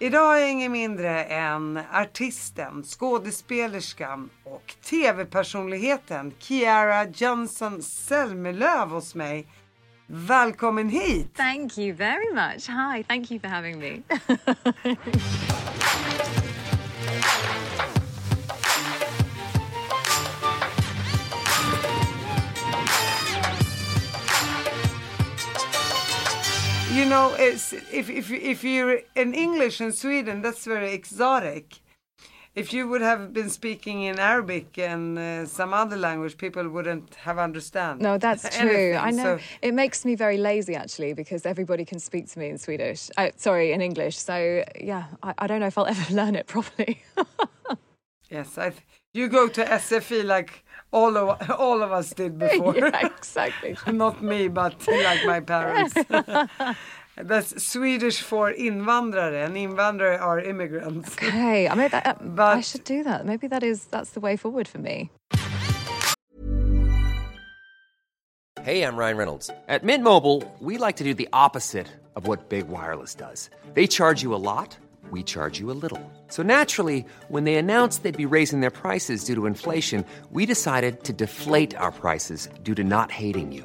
Idag är ingen mindre än artisten, skådespelerskan och tv-personligheten Kiara Johnson Selmelöv hos mig. Välkommen hit! Thank you very much. Hi, thank you for having me. You know, it's, if, if, if you're in English in Sweden, that's very exotic. If you would have been speaking in Arabic and uh, some other language, people wouldn't have understand. No, that's true. anything, I know. so- It makes me very lazy actually because everybody can speak to me in Swedish. Uh, sorry, in English. So yeah, I, I don't know if I'll ever learn it properly. Yes, I. You go to SFI like all of all of us did before. yeah, exactly. Not me, but like my parents. That's Swedish for invandrare, and invandrare are immigrants. Okay, I mean, that, uh, I But- should do that. Maybe that is that's the way forward for me. Hey, I'm Ryan Reynolds. At Mint Mobile, we like to do the opposite of what Big Wireless does. They charge you a lot, we charge you a little. So naturally, when they announced they'd be raising their prices due to inflation, we decided to deflate our prices due to not hating you.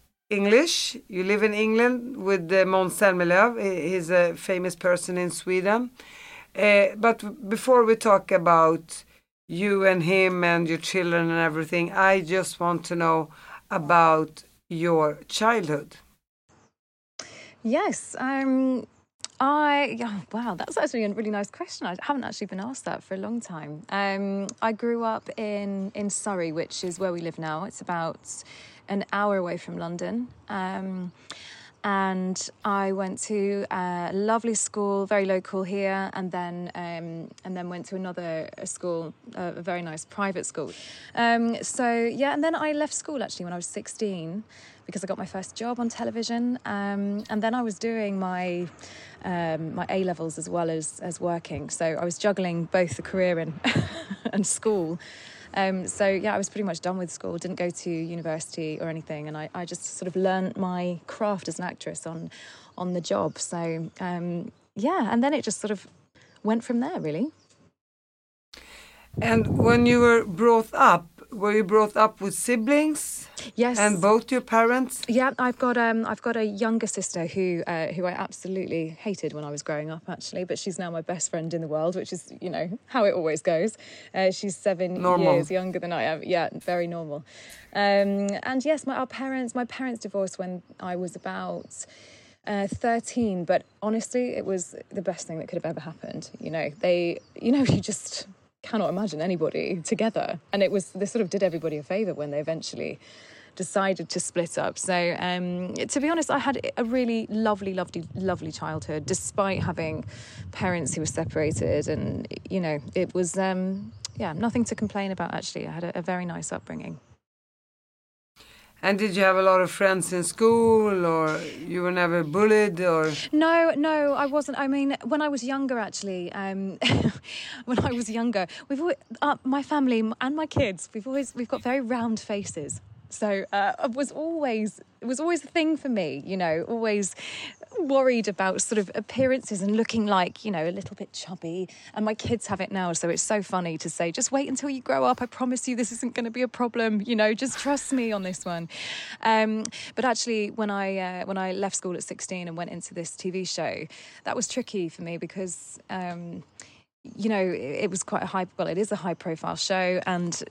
English. You live in England with uh, Måns Zelmerlöw. He's a famous person in Sweden. Uh, but before we talk about you and him and your children and everything, I just want to know about your childhood. Yes. Um, I yeah, wow, that's actually a really nice question. I haven't actually been asked that for a long time. Um, I grew up in in Surrey, which is where we live now. It's about an hour away from London. Um, and I went to a lovely school, very local here, and then um, and then went to another school, a very nice private school. Um, so yeah, and then I left school actually when I was sixteen because I got my first job on television, um, and then I was doing my um, my A levels as well as as working. So I was juggling both the career and and school. Um, so yeah, I was pretty much done with school. Didn't go to university or anything, and I, I just sort of learned my craft as an actress on on the job. So um, yeah, and then it just sort of went from there, really. And when you were brought up, were you brought up with siblings Yes, and both your parents? Yeah, I've got um, I've got a younger sister who uh, who I absolutely hated when I was growing up, actually, but she's now my best friend in the world, which is you know how it always goes. Uh, she's seven Normal. years younger than I am. Yeah, very normal. Um, and yes, my our parents my parents divorced when I was about. Uh, 13 but honestly it was the best thing that could have ever happened you know they you know you just cannot imagine anybody together and it was they sort of did everybody a favor when they eventually decided to split up. So, um, to be honest, I had a really lovely, lovely, lovely childhood, despite having parents who were separated. And, you know, it was, um, yeah, nothing to complain about, actually. I had a, a very nice upbringing. And did you have a lot of friends in school, or you were never bullied, or No, no, I wasn't. I mean, when I was younger, actually, um, when I was younger, we've always, uh, my family and my kids, we've always we've got very round faces. So uh, it was always it was always a thing for me, you know, always worried about sort of appearances and looking like, you know, a little bit chubby. And my kids have it now, so it's so funny to say, just wait until you grow up. I promise you, this isn't going to be a problem. You know, just trust me on this one. Um, but actually, when I uh, when I left school at sixteen and went into this TV show, that was tricky for me because. Um, you know, it was quite a high, well, it is a high profile show. And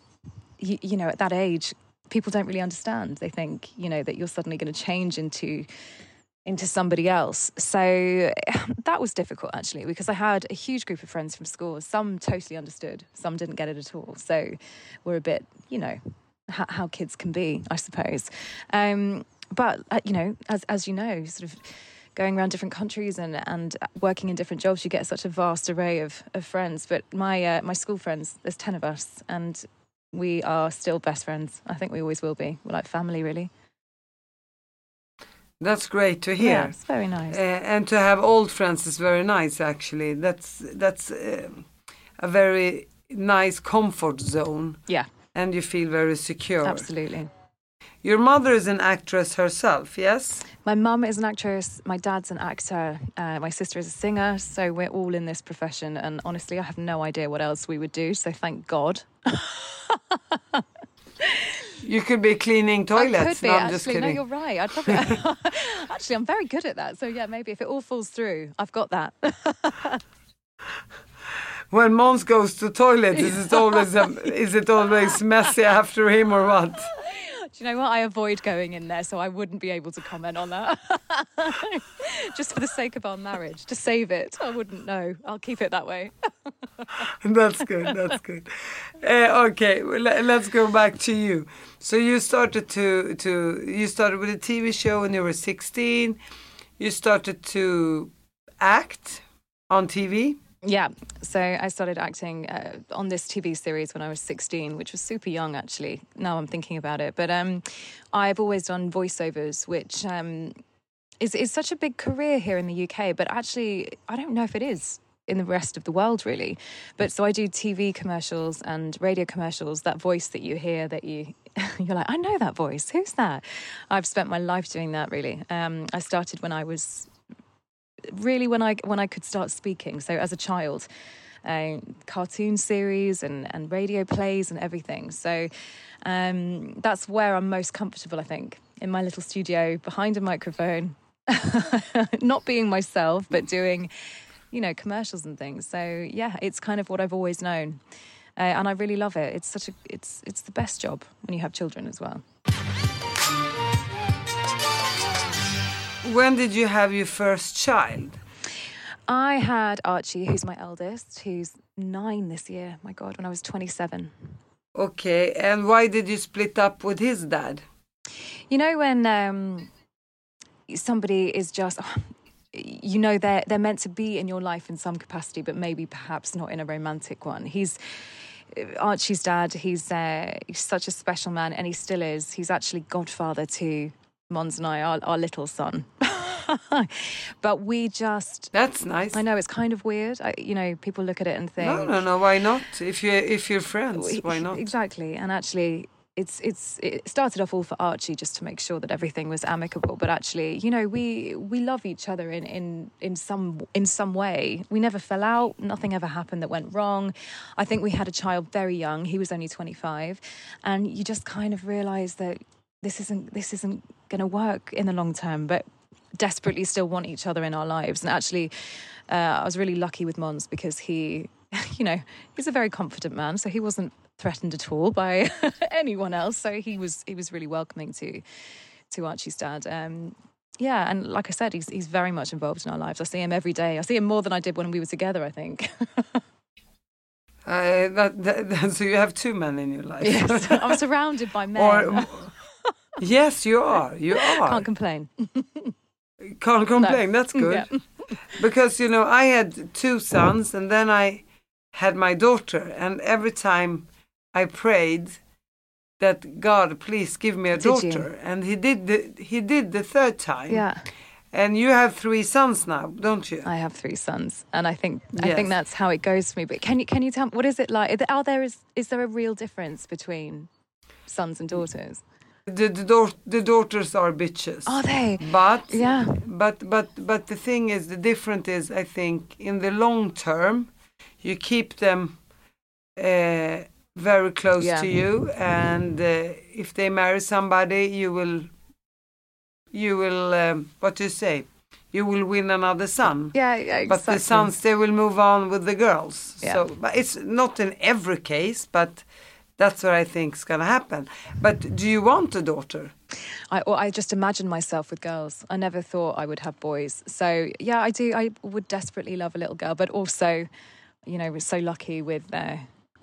you, you know, at that age, people don't really understand. They think, you know, that you're suddenly going to change into into somebody else. So that was difficult actually because I had a huge group of friends from school. Some totally understood, some didn't get it at all. So we're a bit, you know, how, how kids can be, I suppose. Um, but uh, you know, as as you know, sort of going around different countries and and working in different jobs, you get such a vast array of of friends. But my uh, my school friends, there's ten of us, and we are still best friends. I think we always will be. We're like family, really. That's great to Yeah, hear. it's very nice. Uh, and to have old friends is very nice actually. That's that's uh, a very nice comfort zone yeah, and you feel very secure. absolutely. Your mother is an actress herself, yes? My mum is an actress. My dad's an actor. Uh, my sister is a singer. So we're all in this profession. And honestly, I have no idea what else we would do. So thank God. You could be cleaning toilets. I toilets. could be no, I'm actually. No, you're right. I'd probably actually. I'm very good at that. So yeah, maybe if it all falls through, I've got that. When Måns goes to toilet, is it always um, is it always messy after him or what? Do you know what? I avoid going in there, so I wouldn't be able to comment on that. Just for the sake of our marriage, to save it. I wouldn't know. I'll keep it that way. That's good. That's good. Uh, okay, well, le- let's go back to you. So you started to to you started with a TV show when you were 16. You started to act on TV. Yeah, so I started acting uh, on this TV series when I was 16, which was super young actually. Now I'm thinking about it, but um, I've always done voiceovers, which um, is is such a big career here in the UK. But actually, I don't know if it is in the rest of the world really. But so I do TV commercials and radio commercials. That voice that you hear, that you you're like, I know that voice. Who's that? I've spent my life doing that really. Um, I started when I was really when I when I could start speaking. So as a child, uh, cartoon series and and radio plays and everything. So um, that's where I'm most comfortable. I think in my little studio behind a microphone, not being myself, but doing you know commercials and things. So yeah, it's kind of what I've always known. Uh, and I really love it. It's such a it's it's the best job when you have children as well. When did you have your first child? I had Archie, who's my eldest, who's nine this year. My God, when I was 27. Okay, and why did you split up with his dad? You know when um, somebody is just, you know, they're they're meant to be in your life in some capacity, but maybe perhaps not in a romantic one. He's Archie's dad. He's, uh, he's such a special man, and he still is. He's actually godfather to Måns and I, our, our little son. but we just. That's nice. I know it's kind of weird. I, you know, people look at it and think, No, no, no. Why not? If you're if you're friends, why not? Exactly. And actually, it's it's it started off all for Archie just to make sure that everything was amicable. But actually, you know, we we love each other in in in some in some way. We never fell out. Nothing ever happened that went wrong. I think we had a child very young. He was only twenty five, and you just kind of realise that this isn't this isn't going to work in the long term. But desperately still want each other in our lives. And actually, uh, I was really lucky with Måns because he, you know, he's a very confident man, so he wasn't threatened at all by anyone else. So he was he was really welcoming to to Archie's dad. Um, yeah, and like I said, he's he's very much involved in our lives. I see him every day. I see him more than I did when we were together. I think. Uh, that, that, so you have two men in your life. yes, I'm surrounded by men. or yes, you are. You are. Can't complain. Can't complain. That's good. Yeah. because you know I had two sons, and then I had my daughter, and every time I prayed that God, please give me a Did you? daughter, and He did. The, he did the third time. Yeah. And you have three sons now, don't you? I have three sons, and I think I think that's how it goes for me. But can you can you tell me what is it like? Are there is is there a real difference between sons and daughters? The the, daugh- the daughters are bitches. Are they? But Yeah. but but but the thing is, the difference is, I think, in the long term, you keep them uh, very close Yeah. to you, and uh, if they marry somebody, you will you will um, what do you say? You will win another son. Yeah, yeah But the exactly. sons, they will move on with the girls. Yeah. So, but it's not in every case, but That's what I think is going to happen. But do you want a daughter? I, I just imagined myself with girls. I never thought I would have boys. So yeah, I do. I would desperately love a little girl, but also, you know, we're so lucky with. Uh,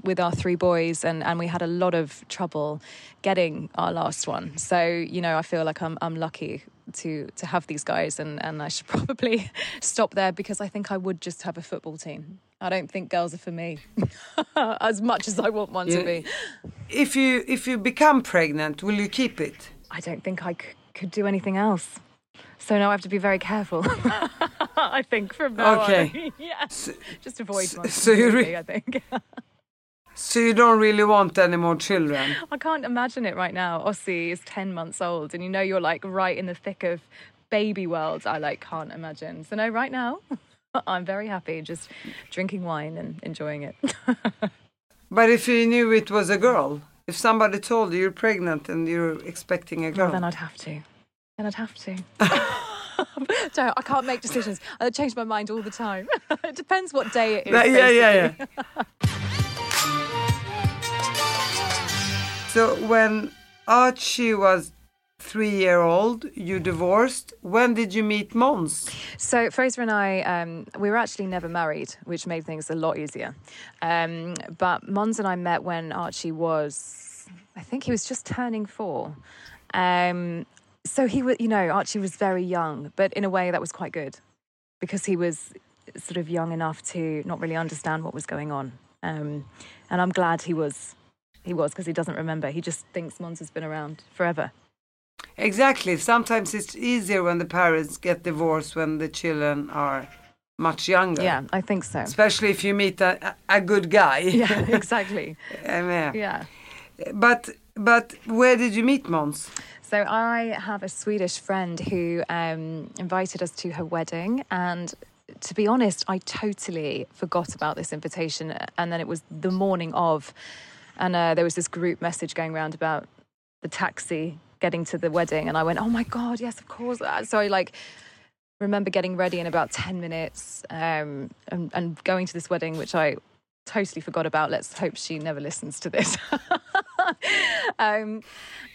with our three boys and, and we had a lot of trouble getting our last one. So, you know, I feel like I'm I'm lucky to to have these guys and, and I should probably stop there because I think I would just have a football team. I don't think girls are for me as much as I want one Yeah. to be. If you if you become pregnant, will you keep it? I don't think I c- could do anything else. So now I have to be very careful. I think from now Okay. on. yeah. Just avoid one. so you re- I think. So you don't really want any more children? I can't imagine it right now. Ossie is 10 months old and you know you're like right in the thick of baby world. I like can't imagine. So no, right now I'm very happy just drinking wine and enjoying it. But if you knew it was a girl, if somebody told you you're pregnant and you're expecting a well, girl, then I'd have to. Then I'd have to. Don't, I can't make decisions. I change my mind all the time. it depends what day it is. Yeah, yeah, yeah. So when Archie was three year old, you divorced. When did you meet Måns? So Fraser and I, um, we were actually never married, which made things a lot easier. Um, but Måns and I met when Archie was, I think he was just turning four. Um, so he was, you know, Archie was very young, but in a way that was quite good because he was sort of young enough to not really understand what was going on. Um, and I'm glad he was, he was because he doesn't remember. He just thinks Måns has been around forever. Exactly. Sometimes it's easier when the parents get divorced when the children are much younger. Yeah, I think so. Especially if you meet a, a good guy. Yeah, exactly. Mean, Yeah. But but where did you meet Måns? So I have a Swedish friend who um, invited us to her wedding, and to be honest, I totally forgot about this invitation. And then it was the morning of, and uh, there was this group message going around about the taxi getting to the wedding, and I went, "Oh my god, yes, of course!" Uh, So I like remember getting ready in about ten minutes um, and, and going to this wedding, which I totally forgot about. Let's hope she never listens to this. um,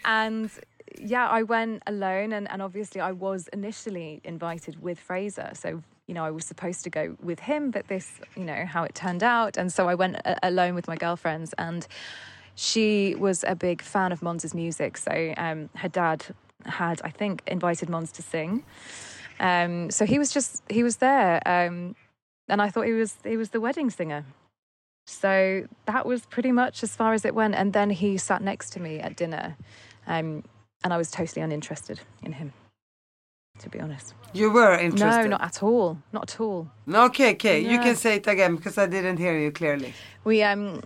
and yeah, I went alone, and, and obviously I was initially invited with Fraser. So, you know, I was supposed to go with him, but this, you know, how it turned out. And so I went a- alone with my girlfriends, and she was a big fan of Måns's music. So um, her dad had, I think, invited Måns to sing. Um, so he was just, he was there. Um, and I thought he was, he was the wedding singer. So that was pretty much as far as it went. And then he sat next to me at dinner. Um, and I was totally uninterested in him, to be honest. You were interested. No, not at all. Not at all. Okay, okay. You can say it again because I didn't hear you clearly. We, um,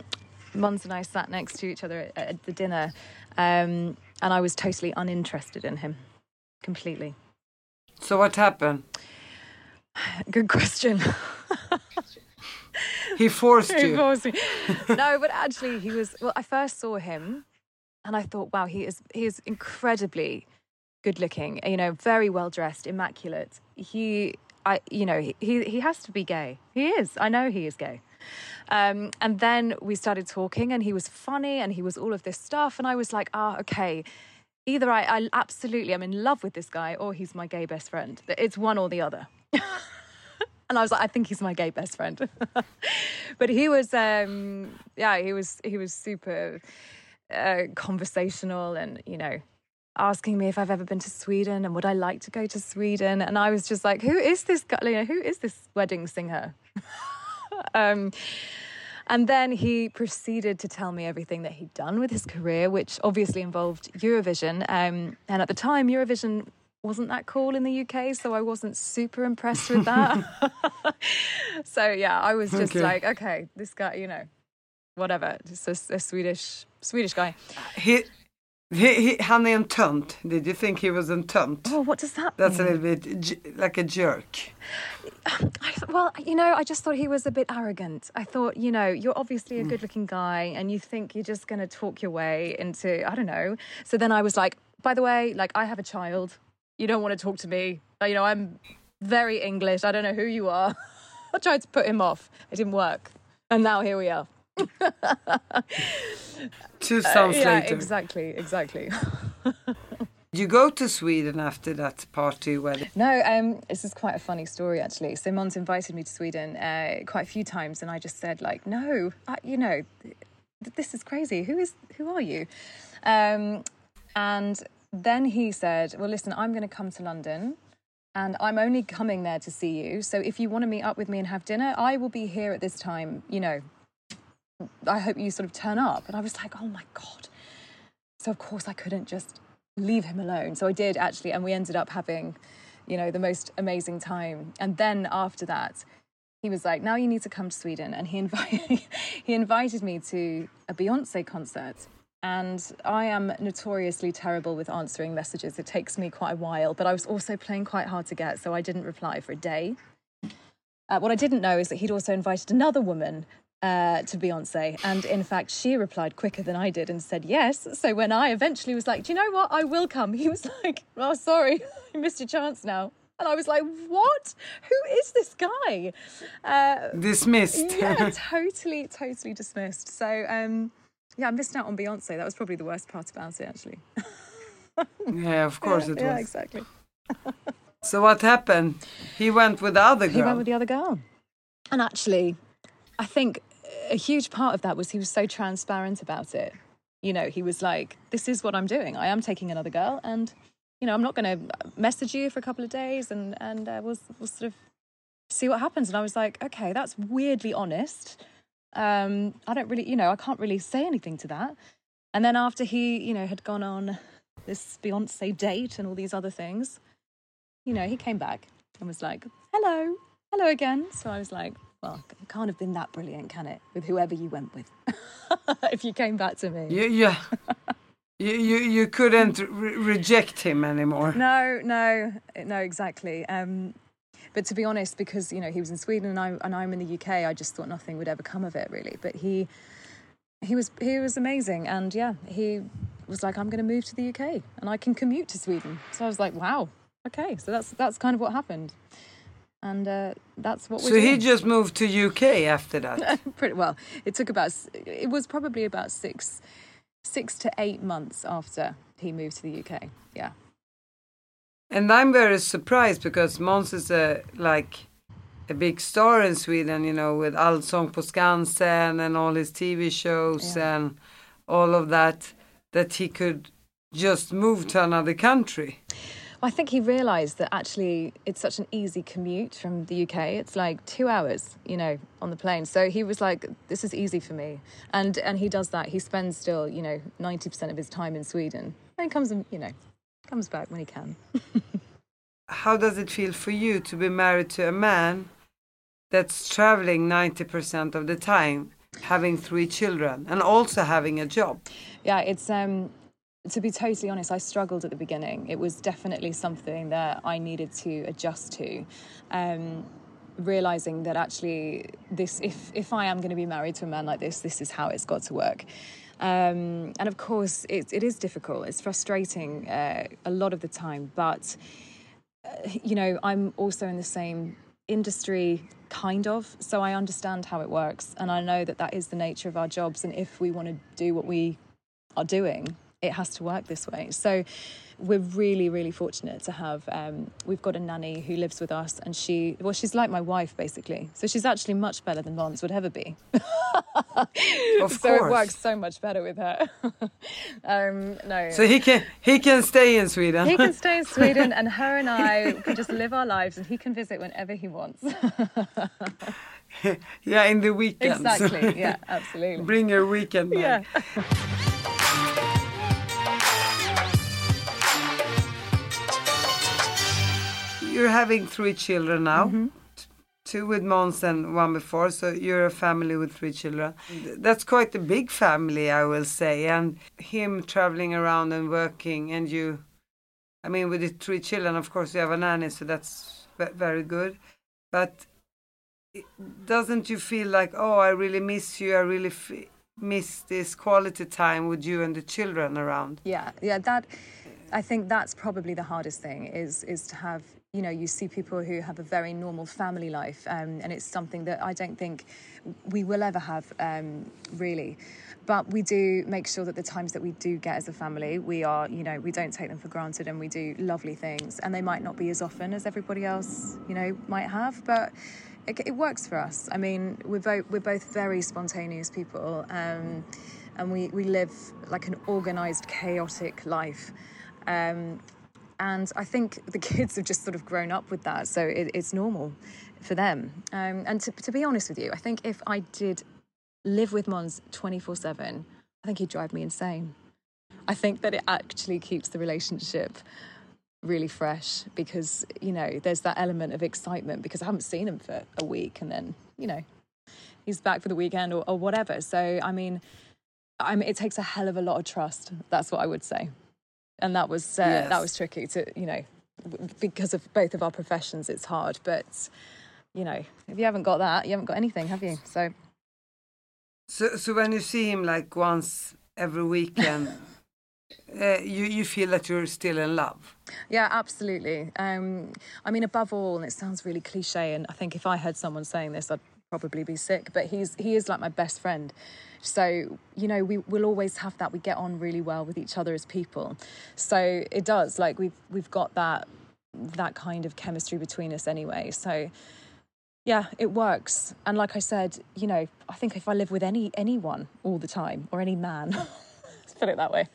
Måns and I sat next to each other at, at the dinner. Um, and I was totally uninterested in him. Completely. So what happened? Good question. He forced He you. forced me. no, but actually, he was. Well, I first saw him, and I thought, wow, he is he is incredibly good looking. You know, very well dressed, immaculate. He, I, you know, he he has to be gay. He is. I know he is gay. Um, and then we started talking, and he was funny, and he was all of this stuff, and I was like, ah, okay. Either I, I absolutely am in love with this guy, or he's my gay best friend. It's one or the other. And I was like, I think he's my gay best friend. but he was, um, yeah, he was, he was super uh, conversational and, you know, asking me if I've ever been to Sweden and would I like to go to Sweden. And I was just like, who is this guy? You know, who is this wedding singer? um, and then he proceeded to tell me everything that he'd done with his career, which obviously involved Eurovision. Um, and at the time, Eurovision wasn't that cool in the UK, so I wasn't super impressed with that. so yeah, I was just Okay. like, okay, this guy, you know, whatever, just a, a Swedish Swedish guy. He, he, he, han är en tönt. Did you think he was a tönt? Oh, what does that mean? That's a little bit j- like a jerk. I, th- well, you know, I just thought he was a bit arrogant. I thought, you know, you're obviously a Mm. good looking guy and you think you're just going to talk your way into, I don't know. So then I was like, by the way, like, I have a child. You don't want to talk to me. You know, I'm very English. I don't know who you are. I tried to put him off, it didn't work. And now here we are. Two songs yeah, later. exactly, exactly. You go to Sweden after that party wedding. No, um, this is quite a funny story actually. So Måns invited me to Sweden uh, quite a few times, and I just said like, no, I, you know, th- this is crazy. Who is who are you? Um, and then he said, well, listen, I'm going to come to London. And I'm only coming there to see you. So if you want to meet up with me and have dinner, I will be here at this time. You know, I hope you sort of turn up. And I was like, oh my God. So of course I couldn't just leave him alone. So I did actually, and we ended up having, you know, the most amazing time. And then after that, he was like, "Now you need to come to Sweden," and he invited he invited me to a Beyonce concert. And I am notoriously terrible with answering messages. It takes me quite a while, but I was also playing quite hard to get, so I didn't reply for a day. Uh, what I didn't know is that he'd also invited another woman uh, to Beyonce. And in fact, she replied quicker than I did and said yes. So when I eventually was like, Do you know what? I will come. He was like, Oh, sorry, you missed your chance now. And I was like, What? Who is this guy? Uh, Dismissed. yeah, totally, totally dismissed. So, um, yeah, I missed out on Beyonce. That was probably the worst part about it, actually. yeah, of course it was. yeah, exactly. So what happened? He went with the other girl. He went with the other girl. And actually, I think a huge part of that was he was so transparent about it. You know, he was like, "This is what I'm doing. I am taking another girl, and you know, I'm not going to message you for a couple of days, and and uh, we'll we'll sort of see what happens." And I was like, "Okay, that's weirdly honest. Um, I don't really, you know, I can't really say anything to that." And then after he, you know, had gone on this Beyonce date and all these other things, you know, he came back and was like, "Hello, hello again." So I was like, "Well, it can't have been that brilliant, can it? With whoever you went with, if you came back to me." You, yeah. you, you, you couldn't re- reject him anymore. No, no, no, exactly. Um, but to be honest, because you know he was in Sweden and I and I'm in the UK, I just thought nothing would ever come of it, really. But he, he was he was amazing, and yeah, he was like, "I'm going to move to the UK and I can commute to Sweden." So I was like, "Wow, okay." So that's that's kind of what happened, and uh, that's what. We're he doing. just moved to UK after that. pretty well. It took about it was probably about six six to eight months after he moved to the UK. Yeah. And I'm very surprised because Måns is a like a big star in Sweden, you know, with Allsång på Skansen and all his TV shows Yeah. and all of that, that he could just move to another country. I think he realised that actually it's such an easy commute from the UK. It's like two hours, you know, on the plane. So he was like, "This is easy for me," and and he does that. He spends still, you know, ninety percent of his time in Sweden, and comes, and you know, comes back when he can. How does it feel for you to be married to a man that's traveling 90% of the time, having three children, and also having a job? Yeah, it's um to be totally honest, I struggled at the beginning. It was definitely something that I needed to adjust to. Um realizing that actually this if if I am going to be married to a man like this, this is how it's got to work. Um, and of course, it, it is difficult. It's frustrating uh, a lot of the time, but uh, you know, I'm also in the same industry, kind of, so I understand how it works, and I know that that is the nature of our jobs. And if we want to do what we are doing, it has to work this way. So we're really, really fortunate to have. Um, we've got a nanny who lives with us, and she, well, she's like my wife basically. So she's actually much better than Måns would ever be. Of so it works so much better with her. um, no. So he can he can stay in Sweden. he can stay in Sweden, and her and I can just live our lives, and he can visit whenever he wants. yeah, in the weekends. exactly. Yeah. Absolutely. Bring your weekend man. Yeah. You're having three children now. Mm-hmm. Two with Måns and one before, so you're a family with three children. That's quite a big family, I will say. And him traveling around and working, and you, I mean, with the three children, of course, you have a nanny, so that's very good. But doesn't you feel like, oh, I really miss you, I really f- miss this quality time with you and the children around? Yeah, yeah, that I think that's probably the hardest thing is is to have you know, you see people who have a very normal family life, um, and it's something that I don't think we will ever have, um, really. But we do make sure that the times that we do get as a family, we are, you know, we don't take them for granted, and we do lovely things. And they might not be as often as everybody else, you know, might have, but it, it works for us. I mean, we're both we're both very spontaneous people, um, and we we live like an organised, chaotic life. Um, and I think the kids have just sort of grown up with that, so it, it's normal for them. Um, and to, to be honest with you, I think if I did live with Måns 24 7, I think he'd drive me insane. I think that it actually keeps the relationship really fresh because, you know, there's that element of excitement because I haven't seen him for a week and then, you know, he's back for the weekend or, or whatever. So, I mean, I mean, it takes a hell of a lot of trust. That's what I would say and that was uh, yes. that was tricky to you know because of both of our professions it's hard. But you know if you haven't got that you haven't got anything have you? So so so when you see him like once every weekend uh, you you feel that you're still in love? Yeah absolutely. Um, i mean above all and it sounds really cliche and i think if i heard someone saying this i'd probably be sick but he's he is like my best friend so, you know, we will always have that. We get on really well with each other as people. So it does, like we've we've got that that kind of chemistry between us anyway. So yeah, it works. And like I said, you know, I think if I live with any anyone all the time or any man, let's put it that way,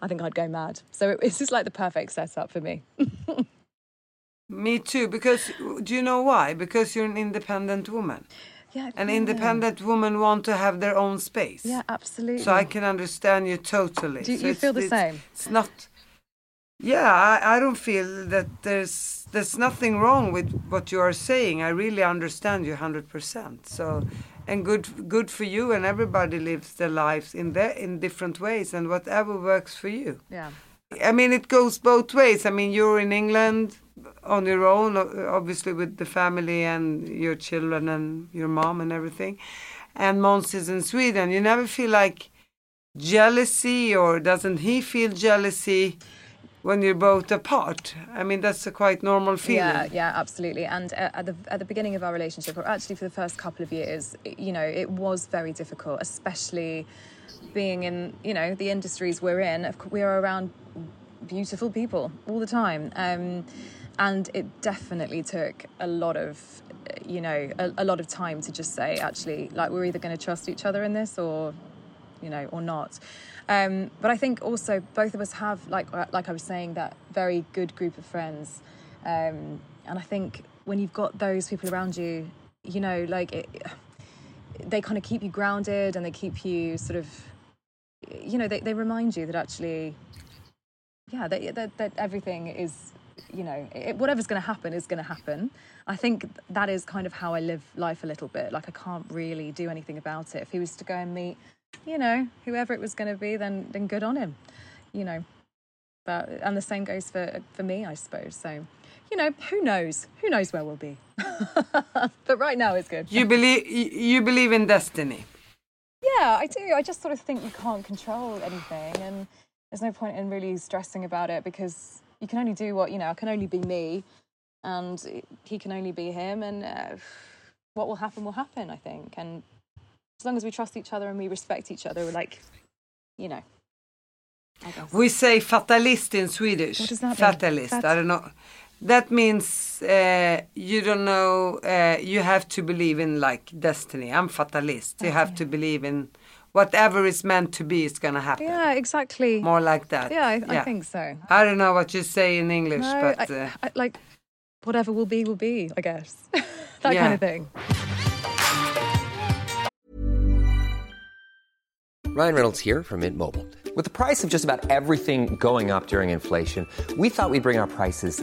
I think I'd go mad. So it's just like the perfect setup for me. me too, because do you know why? Because you're an independent woman. Yeah, an independent woman want to have their own space. Yeah, absolutely. So I can understand you totally. Do so you feel the it's, same? It's not. Yeah, I, I don't feel that there's there's nothing wrong with what you are saying. I really understand you hundred percent. So, and good good for you. And everybody lives their lives in their in different ways, and whatever works for you. Yeah. I mean, it goes both ways. I mean, you're in England on your own, obviously with the family and your children and your mom and everything. And Måns is in Sweden. You never feel like jealousy, or doesn't he feel jealousy? when you're both apart. I mean, that's a quite normal feeling. Yeah, yeah, absolutely. And uh, at the at the beginning of our relationship, or actually for the first couple of years, you know, it was very difficult, especially being in you know the industries we're in. We are around beautiful people all the time. Um, and it definitely took a lot of you know a, a lot of time to just say actually like we're either going to trust each other in this or you know or not. Um, but i think also both of us have like uh, like i was saying that very good group of friends. Um, and i think when you've got those people around you you know like it, they kind of keep you grounded and they keep you sort of you know they, they remind you that actually yeah that, that, that everything is you know, it, whatever's going to happen is going to happen. I think that is kind of how I live life a little bit. Like I can't really do anything about it. If he was to go and meet, you know, whoever it was going to be, then then good on him, you know. But and the same goes for for me, I suppose. So, you know, who knows? Who knows where we'll be? but right now, it's good. You believe you believe in destiny. Yeah, I do. I just sort of think you can't control anything, and there's no point in really stressing about it because you can only do what you know. I can only be me, and he can only be him. And uh, what will happen will happen. I think, and as long as we trust each other and we respect each other, we're like, you know. We say fatalist in Swedish. What does that fatalist. mean? I don't know. That means uh, you don't know. Uh, you have to believe in like destiny. I'm fatalist. Okay. You have to believe in whatever is meant to be is going to happen. Yeah, exactly. More like that. Yeah, I, yeah. I think so. I don't know what you say in English, no, but uh, I, like whatever will be will be. I guess that yeah. kind of thing. Ryan Reynolds here from Mint Mobile. With the price of just about everything going up during inflation, we thought we'd bring our prices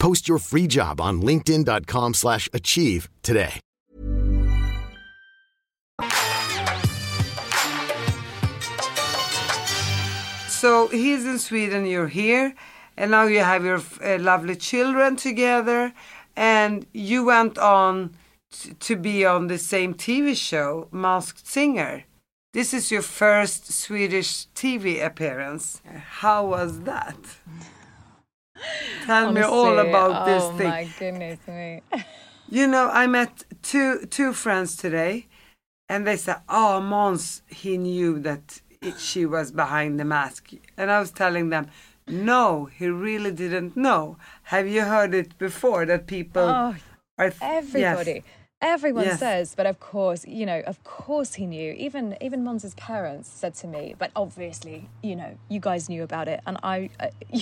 Post your free job on linkedin.com/achieve slash achieve today. So he's in Sweden, you're here, and now you have your uh, lovely children together, and you went on t- to be on the same TV show, Masked Singer. This is your first Swedish TV appearance. How was that? Tell me all about this oh, thing. oh my goodness me. You know, I met two two friends today, and they said, "Oh, Måns, he knew that it, she was behind the mask," and I was telling them, "No, he really didn't know." Have you heard it before that people Oh, are Everybody. Yes. Everyone Yes. says, but of course, you know, of course he knew. Even even Måns's parents said to me, but obviously, you know, you guys knew about it, and I, uh,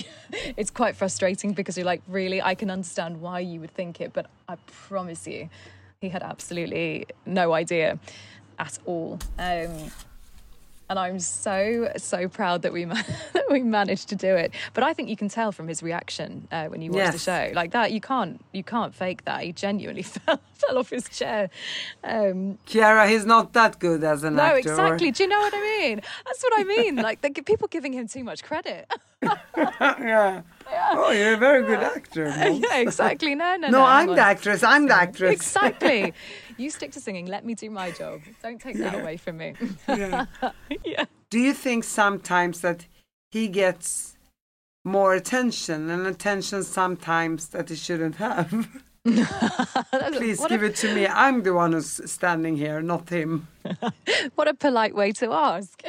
it's quite frustrating because you're like, really, I can understand why you would think it, but I promise you, he had absolutely no idea at all. Um, and I'm so so proud that we ma- that we managed to do it. But I think you can tell from his reaction uh, when you watch the show, like that. You can't you can't fake that. He genuinely fell fell off his chair. Um, Ciara, he's not that good as an no, actor. or- exactly. Do you know what I mean? That's what I mean. Like the, people giving him too much credit. yeah. Oh, you're a very good actor. Yeah, exactly. No, no, no. No, I'm the actress. I'm the actress. Exactly. You stick to singing. Let me do my job. Don't take that away from me. Yeah. yeah. Do you think sometimes that he gets more attention and attention sometimes that he shouldn't have? Please give a- it to me. I'm the one who's standing here, not him. What a polite way to ask.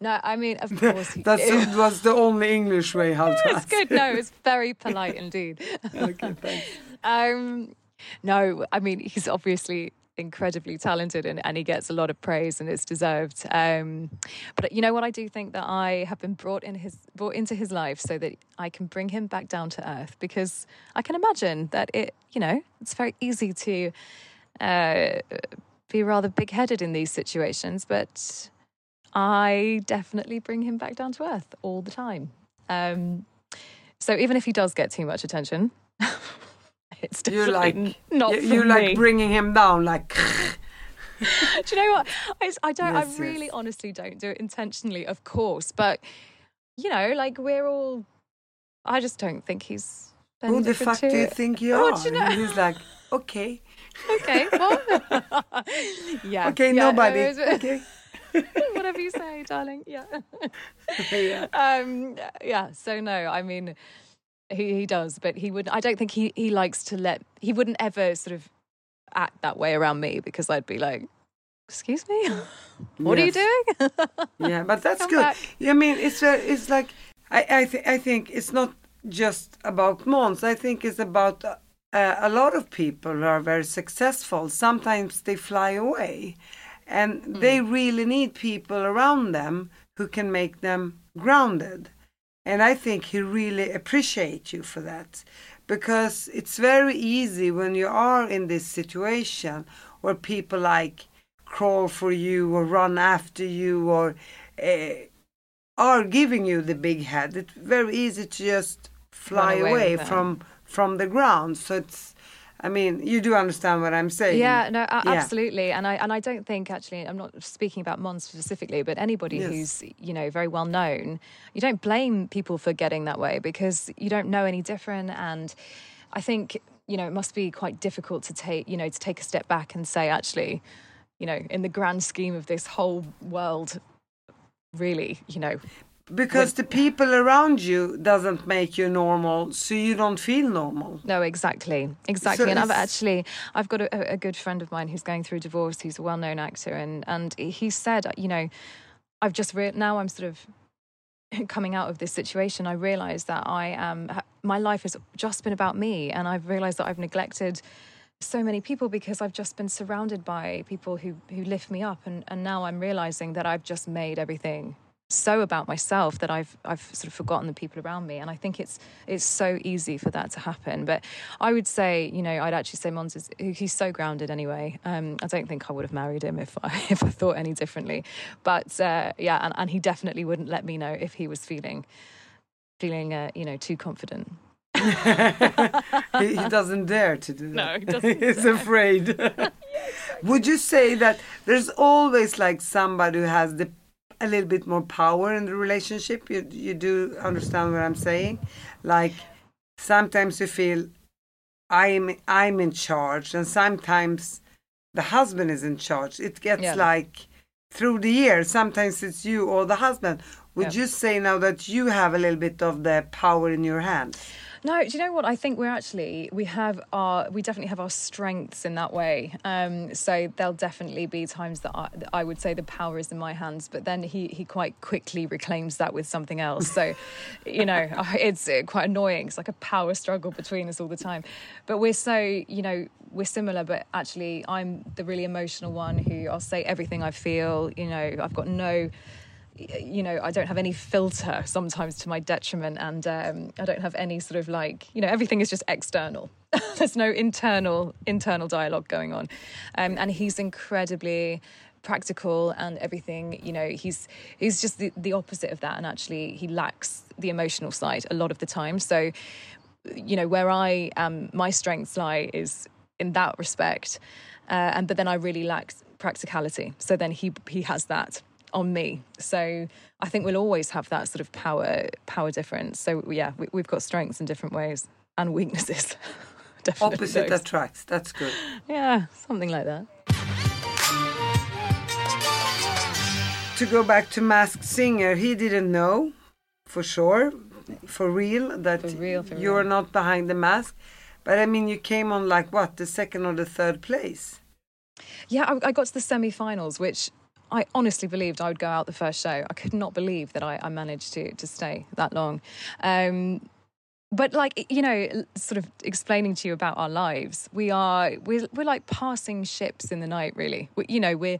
no, I mean, of course. he- That was the only English way how to it's good. No, it's very polite indeed. Okay, thanks. Um, no, I mean, he's obviously incredibly talented and, and he gets a lot of praise and it's deserved. Um, but you know what? I do think that I have been brought in his brought into his life so that I can bring him back down to earth because I can imagine that it, you know, it's very easy to uh, be rather big headed in these situations, but I definitely bring him back down to earth all the time. Um, so even if he does get too much attention, it's You like not you, you like bringing him down, like Do you know what? I, I don't. Yes, I really, yes. honestly, don't do it intentionally, of course. But you know, like we're all. I just don't think he's. who the fuck do you think you Oh, are? you know- And he's like, okay, Okay. Well, yeah. okay, yeah, nobody, it was- okay. Whatever you say, darling. Yeah. Yeah. um yeah so no i mean he he does but he would i don't think he he likes to let he wouldn't ever sort of act that way around me because i'd be like excuse me what are you doing yeah, but that's Come good. back. I mean, it's very, it's like I I, th- I think it's not just about Måns. I think it's about uh, a lot of people who are very successful. Sometimes they fly away, and they really need people around them who can make them grounded. And I think he really appreciates you for that because it's very easy when you are in this situation where people like crawl for you or run after you or uh, are giving you the big head. It's very easy to just fly Run away away, from from the ground. So it's, I mean, you do understand what I'm saying. yeah no a- Yeah. absolutely and i and i don't think actually i'm not speaking about måns specifically but anybody Yes. who's you know very well known you don't blame people for getting that way because you don't know any different and i think you know it must be quite difficult to take you know to take a step back and say actually you know in the grand scheme of this whole world really you know Because the people around you doesn't make you normal, so you don't feel normal. No, exactly, exactly. and I've actually, I've got a, a good friend of mine who's going through divorce. He's a well-known actor, and and he said, you know, I've just re- now I'm sort of coming out of this situation. I realise that I am, my life has just been about me, and I've realised that I've neglected so many people because I've just been surrounded by people who who lift me up and, and now I'm realizing that I've just made everything so about myself that I've I've sort of forgotten the people around me. And I think it's it's so easy for that to happen. But I would say you know I'd actually say Måns is he's so grounded anyway. Um, I don't think I would have married him if I if I thought any differently. But uh, yeah and, and he definitely wouldn't let me know if he was feeling feeling uh, you know too confident. He, he doesn't dare to do that. No, he doesn't He's afraid. Would you say that there's always like somebody who has the a little bit more power in the relationship? You you do understand what I'm saying? Like sometimes you feel I'm I'm in charge, and sometimes the husband is in charge. It gets Yeah. like through the year. Sometimes it's you or the husband. Would Yeah. you say now that you have a little bit of the power in your hands? No, do you know what? I think we're actually we have our we definitely have our strengths in that way. Um, so there'll definitely be times that I, that I would say the power is in my hands, but then he he quite quickly reclaims that with something else. So, you know, it's uh, quite annoying. It's like a power struggle between us all the time. But we're so you know we're similar, but actually I'm the really emotional one who I'll say everything I feel. You know, I've got no you know, I don't have any filter sometimes to my detriment, and um, I don't have any sort of like, you know, everything is just external. There's no internal internal dialogue going on, um, and he's incredibly practical and everything. You know, he's he's just the, the opposite of that, and actually he lacks the emotional side a lot of the time. So, you know, where I um, my strengths lie is in that respect, uh, and but then I really lack practicality. So then he he has that on me. So I think we'll always have that sort of power power difference. So yeah, we, we've got strengths in different ways and weaknesses. Definitely Opposite those. attracts. That's good. Yeah, something like that. to go back to Masked Singer, he didn't know for sure, for real, that For real, for you're real. not behind the mask. But I mean, you came on like what, the second or the third place? Yeah, I, I got to the semi-finals, which I honestly believed I would go out the first show. I could not believe that I, I managed to to stay that long. Um, but like you know, sort of explaining to you about our lives, we are we're we're like passing ships in the night. Really, we, you know, we're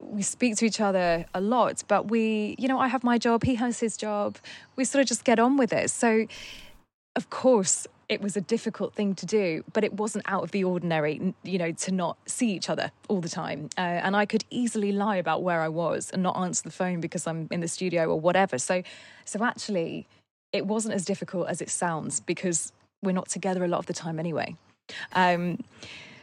we speak to each other a lot, but we, you know, I have my job, he has his job. We sort of just get on with it. So, of course, it was a difficult thing to do, but it wasn't out of the ordinary, you know, to not see each other all the time. Uh, and I could easily lie about where I was and not answer the phone because I'm in the studio or whatever. So, so actually, it wasn't as difficult as it sounds because we're not together a lot of the time anyway. Um,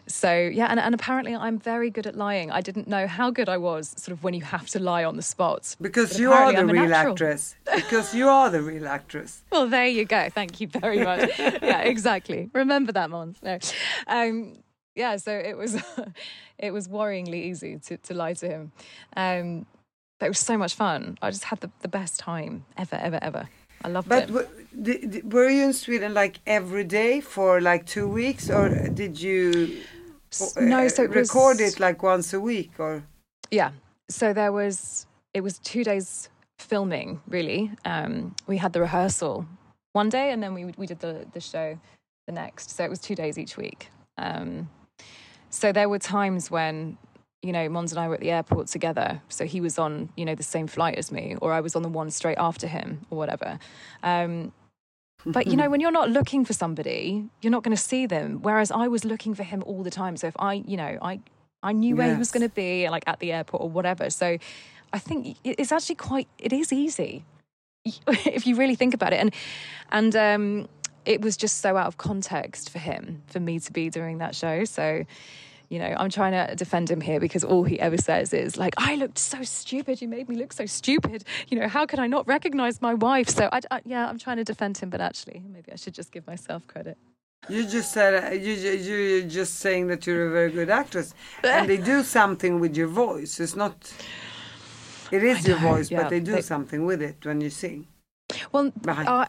so yeah, and, and apparently I'm very good at lying. I didn't know how good I was, sort of when you have to lie on the spot. Because But you are the I'm real actress. Because you are the real actress. Well, there you go. Thank you very much. yeah, exactly. Remember that, Måns. No. Um, yeah, so it was it was worryingly easy to, to lie to him. Um, but it was so much fun. I just had the, the best time ever, ever, ever. I loved But it. di- were you in Sweden like every day for like two weeks, or did you no, so it was- record like once a week, or Yeah. So there was it was two days filming really. Um, we had the rehearsal one day and then we we did the the show the next. So it was two days each week. Um, so there were times when you know Måns and I were at the airport together. So he was on you know the same flight as me, or I was on the one straight after him, or whatever. Um, but you know, when you're not looking for somebody, you're not going to see them. Whereas I was looking for him all the time. So if I, you know, I I knew where he was going to be, like at the airport or whatever. So I think it's actually quite. It is easy if you really think about it, and and um, it was just so out of context for him for me to be doing that show. So. You know, I'm trying to defend him here because all he ever says is like, "I looked so stupid. You made me look so stupid. You know, how could I not recognize my wife?" So, I, I, yeah, I'm trying to defend him, but actually, maybe I should just give myself credit. you just said uh, you you- you're just saying that you're a very good actress, and they do something with your voice. It's not. It is I your voice, yeah, but they do they- something with it when you sing. Well, uh,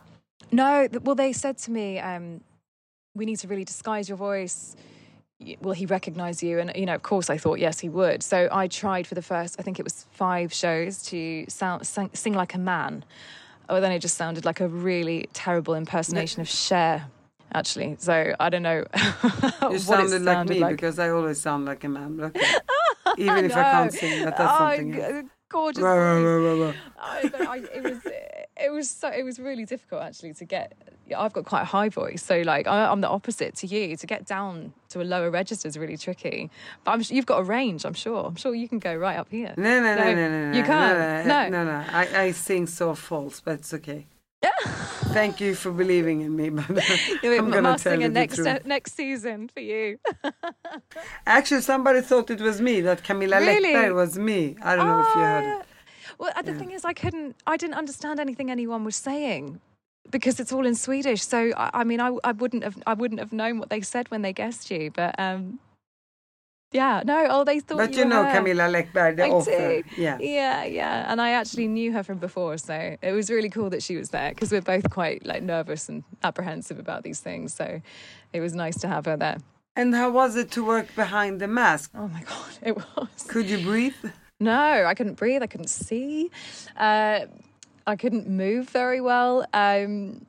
no. Well, they said to me, um, "We need to really disguise your voice." Will he recognize you? And you know, of course, I thought yes, he would. So I tried for the first, I think it was five shows, to sound sing, sing like a man. Oh, then it just sounded like a really terrible impersonation of Cher. actually. So I don't know what You it sounded like me like. because I always sound like a man. Even if I can't sing, that does Oh, something. else. gorgeous. I, I, it was it was so it was really difficult actually to get. I've got quite a high voice, so like I, I'm the opposite to you. To get down to a lower register is really tricky. But I'm, you've got a range, I'm sure. I'm sure you can go right up here. No, no, no, no, no, no. You can't. No, No. no, no. I, I sing so false, but it's okay. Yeah. Thank you for believing in me, but I'm gonna tell sing you it the next truth. next season for you. Actually, somebody thought it was me. That Camilla Really? Läckberg was me. I don't know if you heard Ah, it. Well, uh, the thing is, I couldn't, I didn't understand anything anyone was saying because it's all in Swedish. So, I, I mean, I, I wouldn't have, I wouldn't have known what they said when they guessed you. But um, yeah, no, oh, they thought. But you you know her. Camilla Läckberg, the I author. do. Yeah. yeah, yeah. And I actually knew her from before, so it was really cool that she was there because we're both quite like nervous and apprehensive about these things. So it was nice to have her there. And how was it to work behind the mask? Oh my god, it was. Could you breathe? No, I couldn't breathe. I couldn't see. Uh, I couldn't move very well. Um,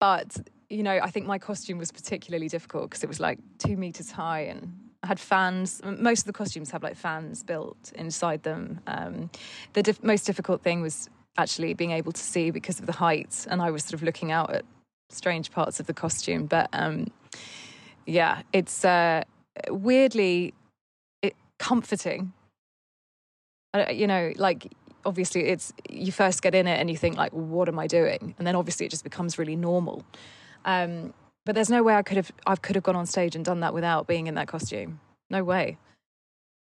but you know, I think my costume was particularly difficult because it was like two meters high and I had fans. Most of the costumes have like fans built inside them. Um, the most difficult thing was actually being able to see because of the height, and I was sort of looking out at strange parts of the costume. But um, yeah, it's uh, weirdly it, comforting you know, like obviously it's you first get in it and you think like, what am I doing? And then obviously it just becomes really normal. Um, but there's no way I could have I could have gone on stage and done that without being in that costume. No way.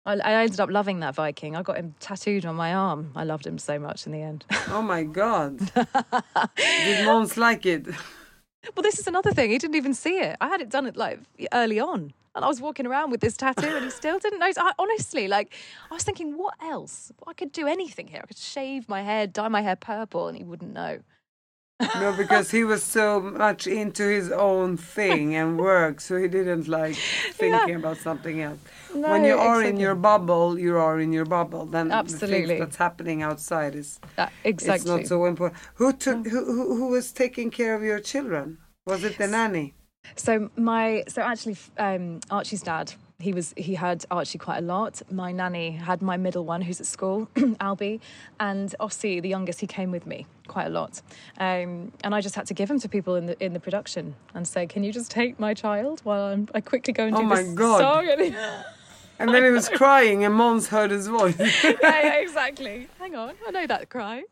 I, I ended up loving that Viking. I got him tattooed on my arm. I loved him so much in the end. Oh my God. Did Måns like it? well, this is another thing. He didn't even see it. I had it done it like early on. And I was walking around with this tattoo and he still didn't notice. I, honestly, like, I was thinking, what else? I could do anything here. I could shave my hair, dye my hair purple, and he wouldn't know. No, because he was so much into his own thing and work, so he didn't like thinking about something else. No, when you are in your bubble, you are in your bubble. Then the Absolutely. things that's happening outside is Uh, it's exactly. not so important. Who took who, who who was taking care of your children? Was it the nanny? So my so actually um, Archie's dad he was he had Archie quite a lot. My nanny had my middle one who's at school, Albie, and Ossie, the youngest, he came with me quite a lot. Um, and I just had to give him to people in the in the production and say, "Can you just take my child while I'm, I quickly go and Oh do my this God. song?" And he- And then he was crying, and Måns heard his voice. yeah, yeah, exactly. Hang on, I know that cry,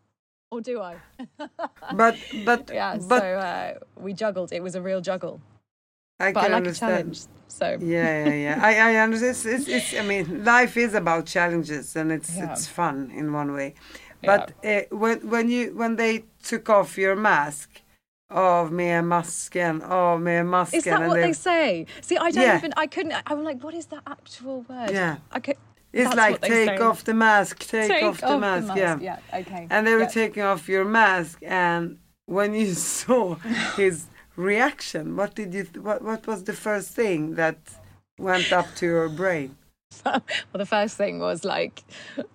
or do I? but but Yeah. but so uh, we juggled. It was a real juggle, I but I can like understand. a challenge. So Yeah, yeah, yeah. I, I understand. It's, it's, it's, I mean, life is about challenges, and it's Yeah. it's fun in one way. But uh, when when you when they took off your mask, av med masken, av med masken, Is that and what they- say? See, I don't Yeah. even. I couldn't. I was like, what is the actual word? Yeah. I could. It's like take say. off the mask, take, Take off the mask, yeah. Yeah. Okay. And they were yeah. taking off your mask, and when you saw his reaction, what did you? What what was the first thing that went up to your brain? well, the first thing was like,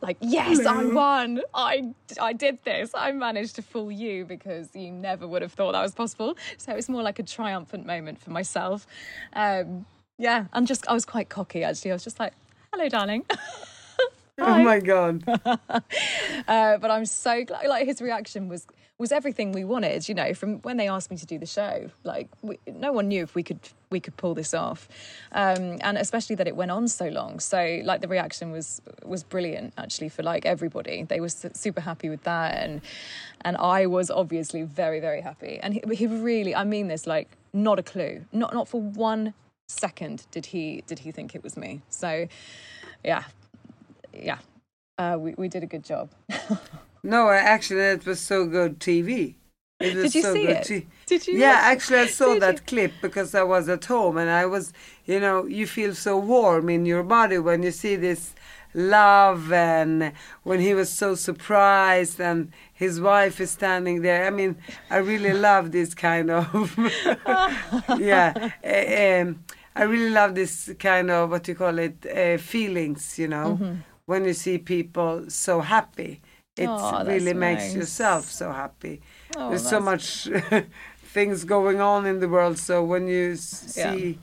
like yes, I won. I I did this. I managed to fool you because you never would have thought that was possible. So it was more like a triumphant moment for myself. Um, yeah, and just I was quite cocky actually. I was just like, hello, darling. Oh my god! Uh, but I'm so glad. Like his reaction was was everything we wanted. You know, from when they asked me to do the show, like we, no one knew if we could we could pull this off, um, and especially that it went on so long. So like the reaction was was brilliant actually for like everybody. They were super happy with that, and and I was obviously very very happy. And he, he really, I mean this, like not a clue, not not for one second did he did he think it was me. So yeah, yeah. Uh, we, we did a good job. No, actually, it was so good TV. It was Did you so see good it? t- Did you Yeah, actually, I saw that you? clip because I was at home and I was, you know, you feel so warm in your body when you see this love and when he was so surprised and his wife is standing there. I mean, I really love this kind of, yeah. um, I really love this kind of what you call it uh, feelings, you know, Mm-hmm. when you see people so happy. It that's really makes nice. yourself so happy. Oh, There's so much things going on in the world. So when you s- Yeah. see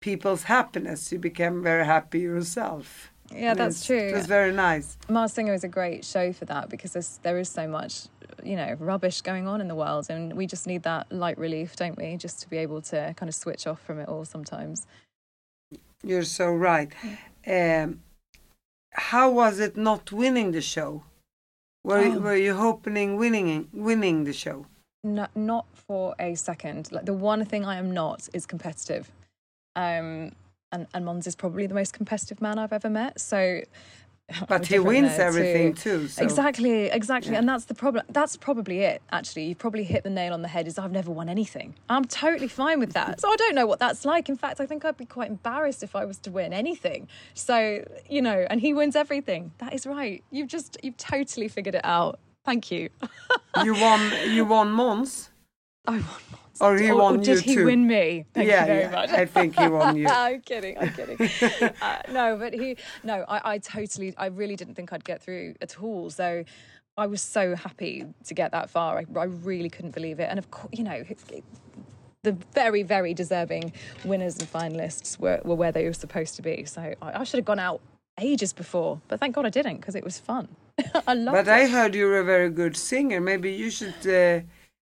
people's happiness, you become very happy yourself. Yeah, And that's true. It was very nice. Masked Singer is a great show for that because there is so much, you know, rubbish going on in the world, and we just need that light relief, don't we? Just to be able to kind of switch off from it all sometimes. You're so right. Um, how was it not winning the show? Were you, Oh. were you hoping winning winning the show? No, not for a second. Like the one thing I am not is competitive. Um, and and Måns is probably the most competitive man I've ever met. So, But he wins everything too. So. Exactly, exactly, Yeah. and that's the problem. That's probably it. Actually, you've probably hit the nail on the head. Is I've never won anything. I'm totally fine with that. So I don't know what that's like. In fact, I think I'd be quite embarrassed if I was to win anything. So you know, and he wins everything. That is right. You've just you've totally figured it out. Thank you. you won. You won Måns. I won. Or he or, won or did you he too. win me? Thank yeah, you very yeah. much. I think he won you. I'm kidding. I'm kidding. uh, no, but he. No, I, I totally. I really didn't think I'd get through at all. So. I was so happy to get that far. I, I really couldn't believe it. And of course, you know, the very, very deserving winners and finalists were, were where they were supposed to be. So I, I should have gone out ages before, but thank God I didn't because it was fun. I loved But it. I heard you're a very good singer. Maybe you should uh,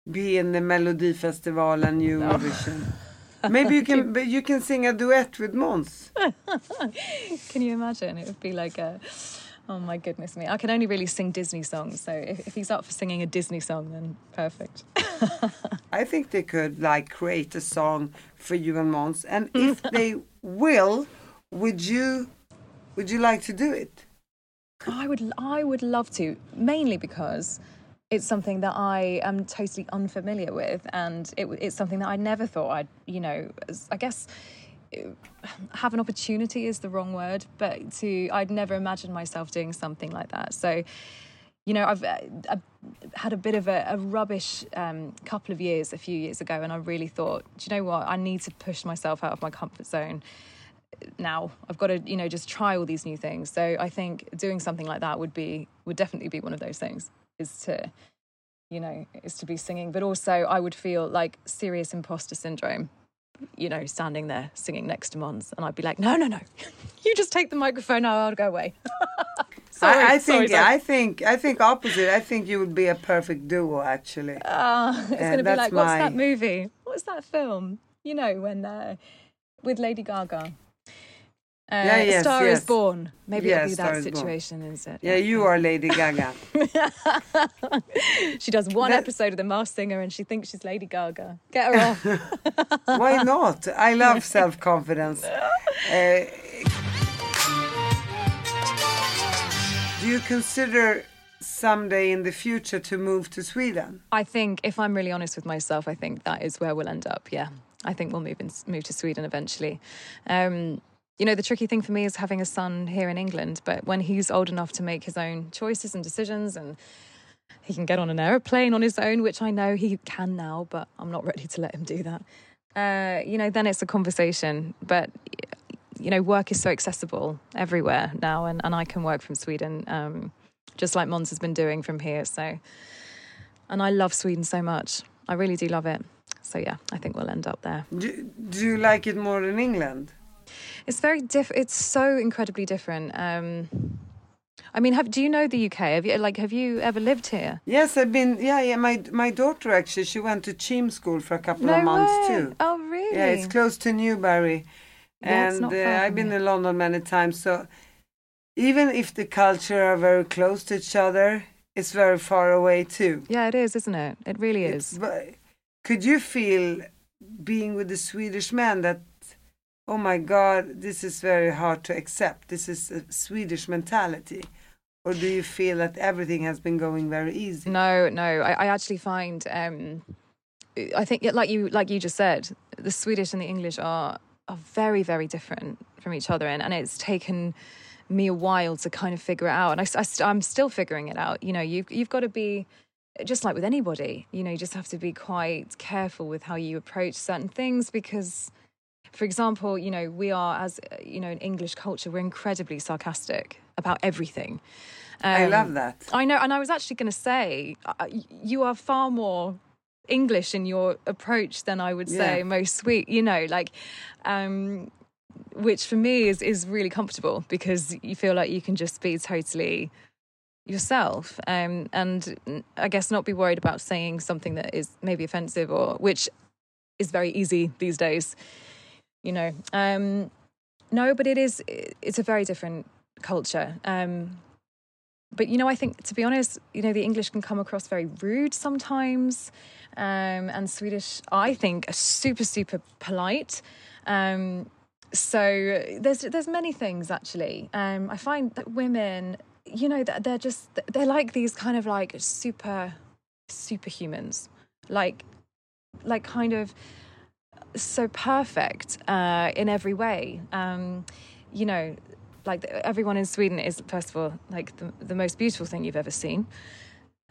be in the Melody Festival and Eurovision. Maybe you can. But you can sing a duet with Måns. Can you imagine? It would be like a. Oh my goodness me. I can only really sing Disney songs. So if, if he's up for singing a Disney song, then perfect. I think they could like create a song for you and Måns. And if they will, would you? Would you like to do it? I would, I would love to, mainly because it's something that I am totally unfamiliar with, and it, it's something that I never thought I'd, you know, I guess uh, have an opportunity is the wrong word, but to I'd never imagined myself doing something like that. So, you know, I've, uh, I've had a bit of a, a rubbish um, couple of years, a few years ago, and I really thought, do you know what? I need to push myself out of my comfort zone now i've got to you know just try all these new things so i think doing something like that would be would definitely be one of those things is to you know is to be singing but also i would feel like serious imposter syndrome you know standing there singing next to mons and i'd be like no no no you just take the microphone now i'll go away Sorry, I, I sorry, think. sorry. I think. I think opposite. I think you would be a perfect duo, actually. Ah, it's going to be like, what's my- that movie? What's that film? You know, when uh, with Lady Gaga. Uh, Yeah, yes, Star yes. is Born. Maybe Yeah, it'll be that situation, is it? Yeah, you are Lady Gaga. She does one That- episode of The Masked Singer and she thinks she's Lady Gaga. Get her off. Why not? I love self confidence. Uh, do you consider someday in the future to move to Sweden? I think, if I'm really honest with myself, I think that is where we'll end up. Yeah, I think we'll move in, move to Sweden eventually. Um, you know, the tricky thing for me is having a son here in England. But when he's old enough to make his own choices and decisions, and he can get on an aeroplane on his own, which I know he can now, but I'm not ready to let him do that. Uh, you know, then it's a conversation. But you know, work is so accessible everywhere now, and, and I can work from Sweden, um, just like Måns has been doing from here. So, and I love Sweden so much. I really do love it. So yeah, I think we'll end up there. Do, do you like it more than England? It's very diff. It's so incredibly different. Um, I mean, have, do you know the UK? Have you like have you ever lived here? Yes, I've been. Yeah, yeah. My my daughter actually, she went to Cheam School for a couple of months way. too. Oh really? Yeah, it's close to Newbury, Yeah, it's and uh, I've been in London many times. So even if the culture are very close to each other, it's very far away too. Yeah, it is, isn't it? It really is. But could you feel being with the Swedish man that, oh my God, this is very hard to accept? This is a Swedish mentality. Or do you feel that everything has been going very easy? No, no. I, I actually find um, I think like you like you just said, the Swedish and the English are are very very different from each other, and, and it's taken me a while to kind of figure it out, and I, i'm still figuring it out. You know, you've you've got to be just like with anybody. You know, you just have to be quite careful with how you approach certain things because. For example, you know, we are, as uh, you know, in English culture, we're incredibly sarcastic about everything. I Um, love that. I know, and I was actually going to say, uh, you are far more English in your approach than I would say Yeah. most sweet. You know, like, um, which for me is is really comfortable because you feel like you can just be totally yourself um, and I guess not be worried about saying something that is maybe offensive or which is very easy these days. You know, um, no, but it is. It's a very different culture. Um, but you know, I think to be honest, you know, the English can come across very rude sometimes, um, and Swedish, I think, are super super polite. Um, so there's there's many things actually. Um, I find that women, you know, that they're just they're like these kind of like super superhumans, like like kind of so perfect uh, in every way. Um, you know, like everyone in Sweden is first of all like the, the most beautiful thing you've ever seen,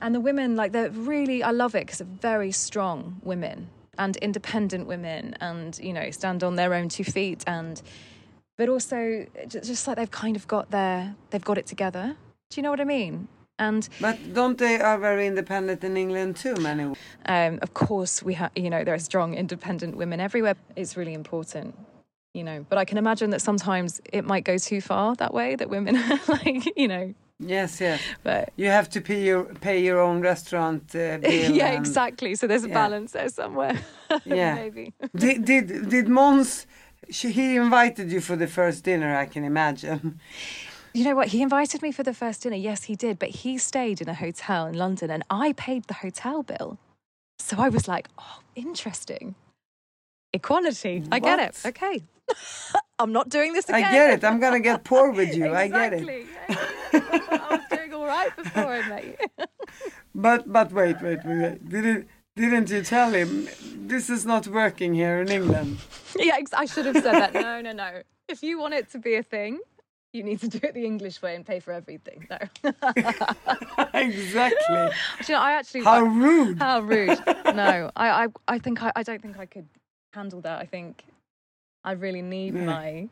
and the women like they're really I love it because they're very strong women and independent women, and you know stand on their own two feet, and but also ju- just like they've kind of got their they've got it together. Do you know what I mean? And But don't they are very independent in England too? Many. um, of course, we have, you know, there are strong, independent women everywhere. It's really important, you know. But I can imagine that sometimes it might go too far that way, that women are like, you know, Yes, yes. but You have to pay your pay your own restaurant uh, bill. yeah, and- exactly. So there's a yeah. balance there somewhere. Yeah. Maybe. did did did Måns? She, he invited you for the first dinner. I can imagine. You know what? He invited me for the first dinner. Yes, he did. But he stayed in a hotel in London and I paid the hotel bill. So I was like, oh, interesting. Equality. I get it. Okay. I'm not doing this again. I get it. I'm gonna get poor with you. I get it. I was doing all right before I met you. But but wait wait wait. wait. Didn't didn't you tell him this is not working here in England? yeah, I should have said that. No, no, no. If you want it to be a thing, you need to do it the English way and pay for everything. No. exactly. You know, I actually. How I- rude. How rude. No, I, I, I think I, I don't think I could handle that. I think I really need Yeah. my,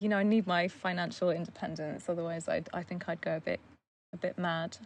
you know, I need my financial independence. Otherwise, I, I think I'd go a bit, a bit mad.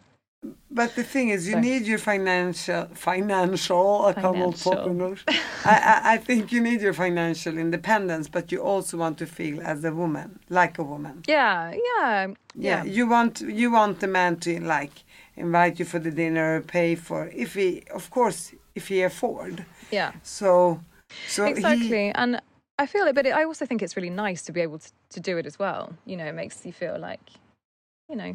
But the thing is, you need your financial financial. I can't talk Financial. English. I, I think you need your financial independence, but you also want to feel as a woman, like a woman. Yeah, yeah, Yeah, you want you want the man to like invite you for the dinner, pay for if he, of course, if he afford. yeah. So, so he- exactly and i feel it but it, i also think it's really nice to be able to, to do it as well you know it makes you feel like you know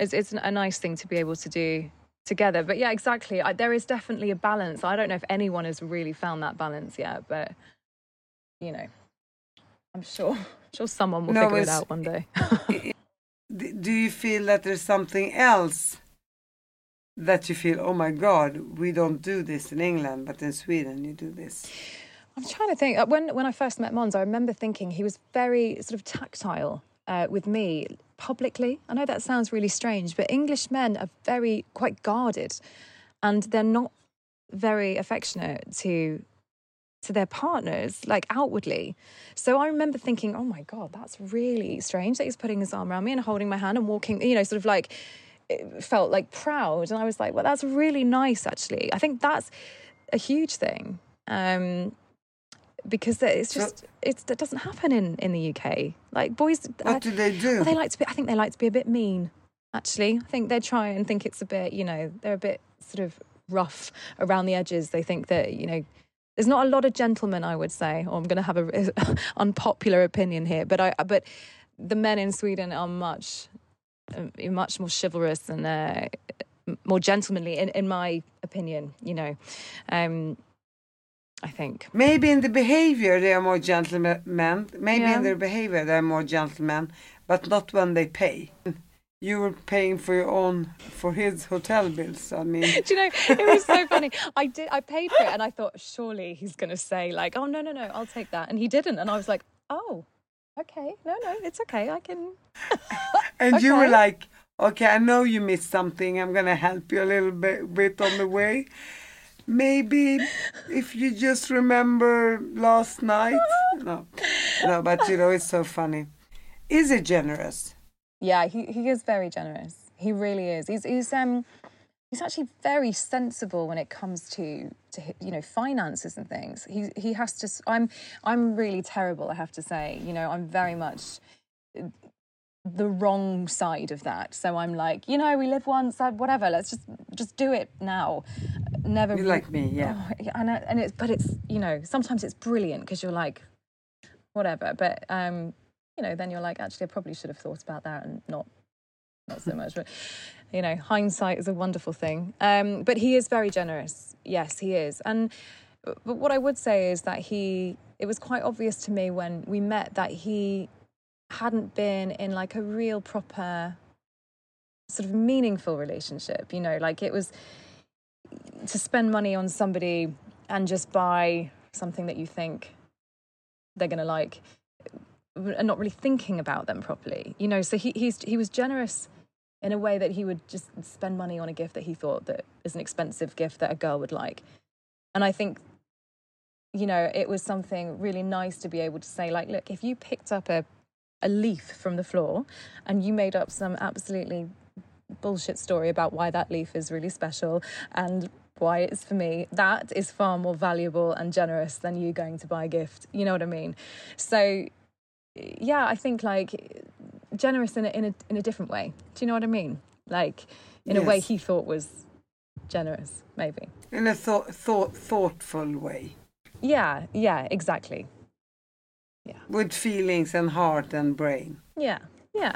it's, it's a nice thing to be able to do together. But yeah exactly. I, there is definitely a balance. I don't know if anyone has really found that balance yet but you know i'm sure sure someone will No, figure it out one day. do you feel that there's something else that you feel, oh my God, we don't do this in England, but in Sweden you do this? I'm trying to think. Uh, When when I first met Måns, I remember thinking he was very sort of tactile uh, with me publicly. I know that sounds really strange, but English men are very quite guarded, and they're not very affectionate to to their partners, like outwardly. So I remember thinking, oh my god, that's really strange that he's putting his arm around me and holding my hand and walking. You know, sort of like it felt like proud, and I was like, well, that's really nice, actually. I think that's a huge thing. Um, because it's So- just it's that doesn't happen in in the UK. Like boys, What uh, do they do? well, they like to be. I think they like to be a bit mean. Actually, I think they try and think it's a bit. You know, they're a bit sort of rough around the edges. They think that you know. There's not a lot of gentlemen, I would say. Or I'm going to have a unpopular opinion here, but I but the men in Sweden are much uh, much more chivalrous and uh, more gentlemanly, in, in my opinion. You know, um, I think. Maybe in the behavior they are more gentlemen. Maybe Yeah. in their behavior they are more gentlemen, but not when they pay. You were paying for your own for his hotel bills. I mean, Do you know, it was so funny. I did, I paid for it, and I thought surely he's going to say like, "Oh no, no, no, I'll take that," and he didn't, and I was like, "Oh, okay, no, no, it's okay, I can." and you were like, okay, I know you missed something. I'm gonna help you a little bit, bit on the way. Maybe if you just remember last night. No, no, but you know it's so funny. Is it generous? Yeah, he he is very generous. He really is. He's he's um he's actually very sensible when it comes to to you know finances and things. He he has to. I'm I'm really terrible. I have to say. You know, I'm very much the wrong side of that. So I'm like, you know, we live once, uh, whatever. Let's just just do it now. Never. You like me, yeah. Oh, and I- and it's but it's you know sometimes it's brilliant because you're like, whatever. But um, you know, then you're like, actually, I probably should have thought about that and not not so much. But you know, hindsight is a wonderful thing. Um, but he is very generous. Yes, he is. And but what I would say is that he. It was quite obvious to me when we met that he hadn't been in like a real proper sort of meaningful relationship. You know, like it was to spend money on somebody and just buy something that you think they're going to like and not really thinking about them properly you know so he he's he was generous in a way that he would just spend money on a gift that he thought that is an expensive gift that a girl would like and i think you know it was something really nice to be able to say like look if you picked up a a leaf from the floor and you made up some absolutely bullshit story about why that leaf is really special and why it's for me that is far more valuable and generous than you going to buy a gift. You know what i mean? So yeah i think like generous in a in a, in a different way. Do you know what i mean? Like in a way he thought was generous maybe. In a thought, thought, thoughtful way, yeah yeah exactly with feelings and heart and brain. yeah yeah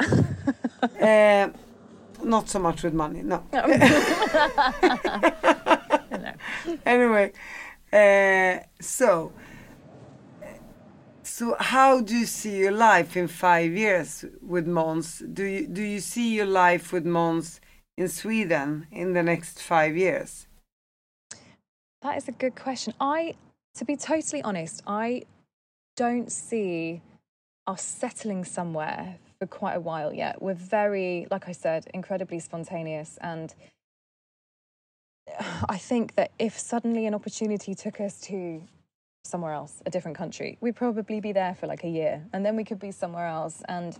Uh, not so much with money, no. anyway, uh, so so how do you see your life in five years with Måns? Do you do you see your life with Måns in Sweden in the next five years? That is a good question. I, to be totally honest, I don't see us settling somewhere for quite a while yet. We're very, like I said, incredibly spontaneous. And I think that if suddenly an opportunity took us to somewhere else, a different country, we'd probably be there for like a year and then we could be somewhere else. And,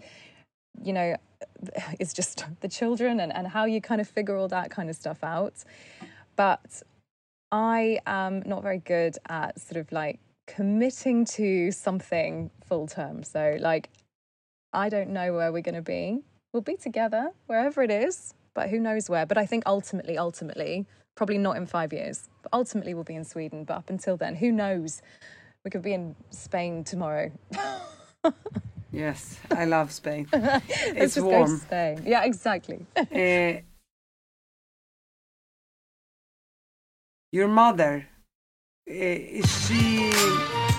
you know, it's just the children and, and how you kind of figure all that kind of stuff out. But I am not very good at sort of like committing to something full term. So, like, I don't know where we're going to be. We'll be together wherever it is, but who knows where. But I think ultimately, ultimately, probably not in five years, but ultimately we'll be in Sweden. But up until then, who knows? We could be in Spain tomorrow. Yes, I love Spain. Let's it's just go to warm. Spain. Yeah, exactly. Uh, your mother, uh, is she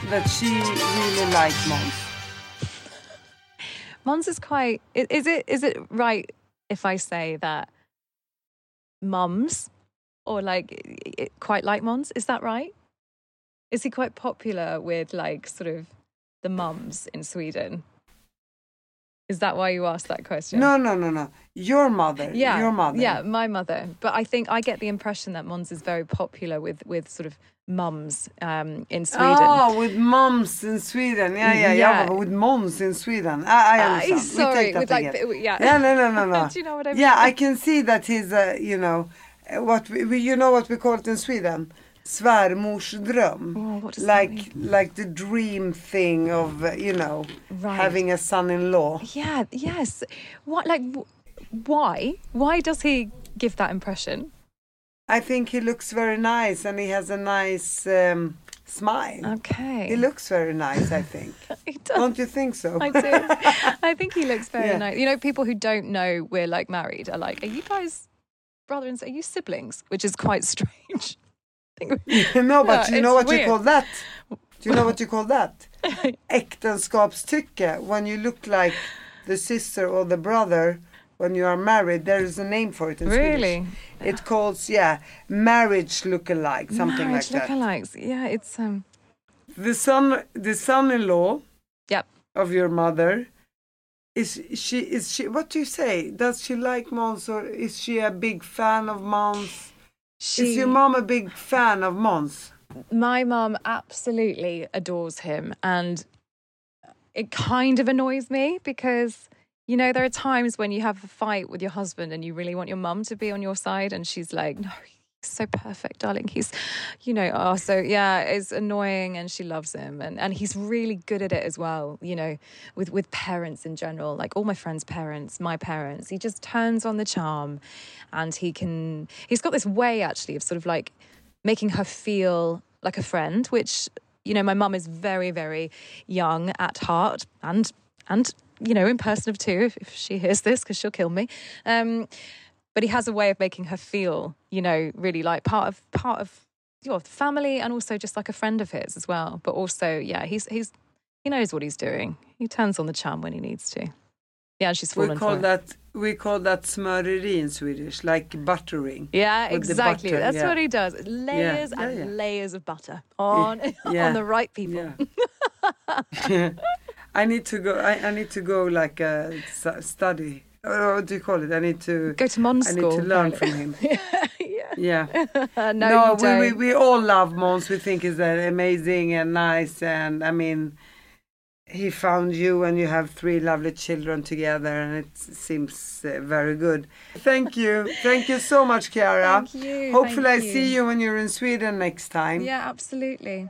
that she really liked Måns? Måns is quite. Is it is it right if I say that mums or like quite like Måns? Is that right? Is he quite popular with like sort of the mums in Sweden? Is that why you asked that question? No, no, no, no. Your mother. Yeah, Your mother. Yeah, my mother. But I think I get the impression that Måns is very popular with with sort of mums um, in Sweden. Oh, with moms in Sweden. Yeah, yeah, yeah. Yeah. with moms in Sweden. I, I Uh, understand. sorry, take that with like the- yeah. Yeah, no, no, no, no. Do you know what I mean? Yeah. I can see that he's, uh, you know, uh, what we, we, you know what we call it in Sweden? Svärmorsdröm. Oh, what does that like, like the dream thing of, uh, you know, Right. having a son-in-law. Yeah, yes. What like why? Why does he give that impression? I think he looks very nice and he has a nice um, smile. Okay. He looks very nice, I think. He does. Don't you think so? I do. I think he looks very Yeah. nice. You know, people who don't know we're like married are like, are you guys brother and sister? Are you siblings? Which is quite strange. I think we- no, but Yeah, you know what you call that? Do you know what you call that? Äktenskapstycke. When you look like the sister or the brother when you are married, there is a name for it in Really? Swedish. It calls yeah marriage look-alike, something Marriage like that. lookalikes. Yeah, it's um. The son, the son-in-law Yep. of your mother. Is she? Is she? What do you say? Does she like Måns, or is she a big fan of Måns? She, Is your mom a big fan of Måns? my mom absolutely adores him and it kind of annoys me because You know, there are times when you have a fight with your husband and you really want your mum to be on your side, and she's like, no, so perfect, darling. He's, you know, oh, so yeah, it's annoying, and she loves him, and and he's really good at it as well. You know, with with parents in general, like all my friends' parents, my parents, he just turns on the charm, and he can. He's got this way actually of sort of like making her feel like a friend, which you know, my mum is very, very young at heart and and you know, in person of two, if, she hears this, because she'll kill me. Um, but he has a way of making her feel, you know, really like part of part of your family and also just like a friend of his as well. But also, yeah, he's he's he knows what he's doing. He turns on the charm when he needs to. Yeah, and she's fallen We call for it. that we call that smöreri in Swedish, like buttering. Yeah, exactly. butter, That's yeah. what he does. Layers Yeah, and yeah. layers of butter on on the right people. I need to go. I, I need to go like uh, study. Or what do you call it? I need to Go to Måns I need school. to learn apparently. from him. yeah. yeah. no, no, we, we we all love Måns. We think he's uh, amazing and nice. And I mean, he found you, and you have three lovely children together, and it seems uh, very good. Thank you, thank you so much, Ciara. Thank you, Hopefully, thank I see you. you when you're in Sweden next time. Yeah, absolutely.